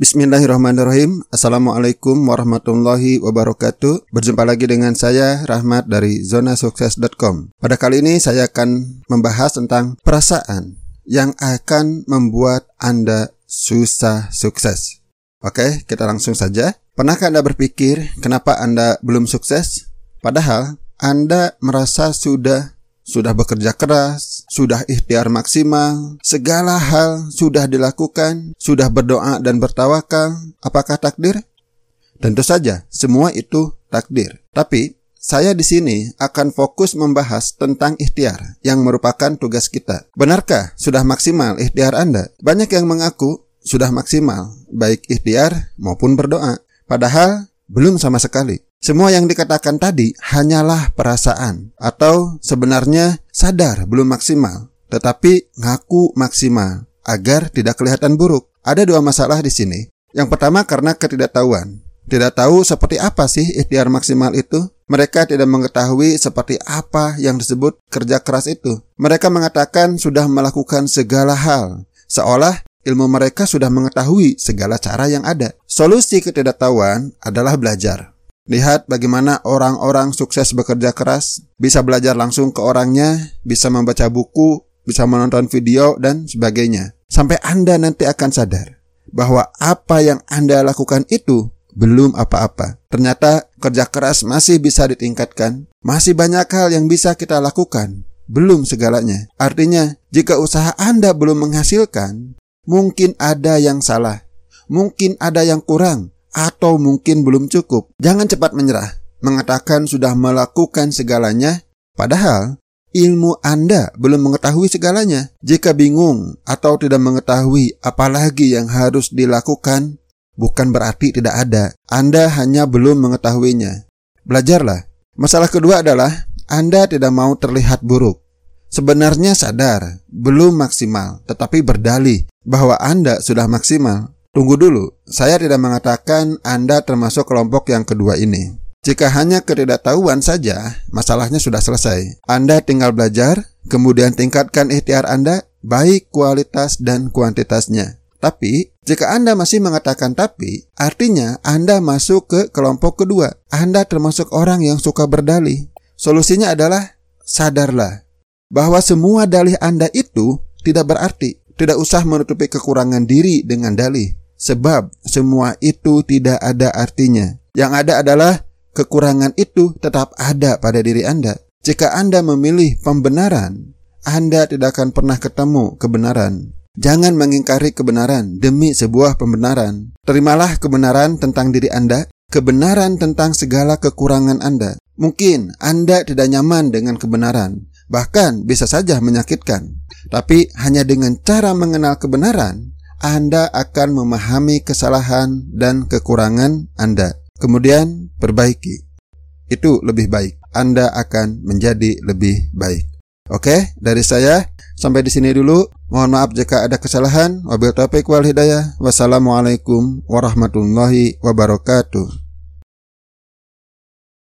Bismillahirrahmanirrahim. Assalamualaikum warahmatullahi wabarakatuh. Berjumpa lagi dengan saya Rahmat dari zonasukses.com Pada kali ini saya akan membahas tentang perasaan Yang akan membuat Anda susah sukses. Oke kita langsung saja. Pernahkah Anda berpikir kenapa Anda belum sukses? Padahal Anda merasa sudah sudah bekerja keras, sudah ikhtiar maksimal, segala hal sudah dilakukan, sudah berdoa dan bertawakal. Apakah takdir? Tentu saja, semua itu takdir. Tapi saya di sini akan fokus membahas tentang ikhtiar yang merupakan tugas kita. Benarkah sudah maksimal ikhtiar Anda? Banyak yang mengaku sudah maksimal, baik ikhtiar maupun berdoa. Padahal belum sama sekali. Semua yang dikatakan tadi hanyalah perasaan atau sebenarnya sadar belum maksimal, tetapi ngaku maksimal agar tidak kelihatan buruk. Ada dua masalah di sini. Yang pertama karena ketidaktahuan. Tidak tahu seperti apa sih ikhtiar maksimal itu. Mereka tidak mengetahui seperti apa yang disebut kerja keras itu. Mereka mengatakan sudah melakukan segala hal, seolah ilmu mereka sudah mengetahui segala cara yang ada. Solusi ketidaktahuan adalah belajar. Lihat bagaimana orang-orang sukses bekerja keras, bisa belajar langsung ke orangnya, bisa membaca buku, bisa menonton video, dan sebagainya. Sampai Anda nanti akan sadar bahwa apa yang Anda lakukan itu belum apa-apa. Ternyata kerja keras masih bisa ditingkatkan, masih banyak hal yang bisa kita lakukan, belum segalanya. Artinya, jika usaha Anda belum menghasilkan, mungkin ada yang salah, mungkin ada yang kurang, atau mungkin belum cukup. Jangan cepat menyerah, mengatakan sudah melakukan segalanya, padahal ilmu Anda belum mengetahui segalanya. Jika bingung atau tidak mengetahui apalagi yang harus dilakukan, bukan berarti tidak ada. Anda hanya belum mengetahuinya. Belajarlah. Masalah kedua adalah Anda tidak mau terlihat buruk. Sebenarnya sadar, belum maksimal, tetapi berdalih bahwa Anda sudah maksimal. Tunggu dulu, saya tidak mengatakan Anda termasuk kelompok yang kedua ini. Jika hanya ketidaktahuan saja, masalahnya sudah selesai. Anda tinggal belajar, kemudian tingkatkan ikhtiar Anda, baik kualitas dan kuantitasnya. Tapi, jika Anda masih mengatakan tapi, artinya Anda masuk ke kelompok kedua. Anda termasuk orang yang suka berdalih. Solusinya adalah sadarlah bahwa semua dalih Anda itu tidak berarti. Tidak usah menutupi kekurangan diri dengan dalih. Sebab semua itu tidak ada artinya. Yang ada adalah kekurangan itu tetap ada pada diri Anda. Jika Anda memilih pembenaran, Anda tidak akan pernah ketemu kebenaran. Jangan mengingkari kebenaran demi sebuah pembenaran. Terimalah kebenaran tentang diri Anda, kebenaran tentang segala kekurangan Anda. Mungkin Anda tidak nyaman dengan kebenaran, bahkan bisa saja menyakitkan. Tapi hanya dengan cara mengenal kebenaran, anda akan memahami kesalahan dan kekurangan Anda. Kemudian perbaiki. Itu lebih baik. Anda akan menjadi lebih baik. Oke, dari saya sampai di sini dulu. Mohon maaf jika ada kesalahan. Wabil taufiq wal hidayah. Wassalamualaikum warahmatullahi wabarakatuh.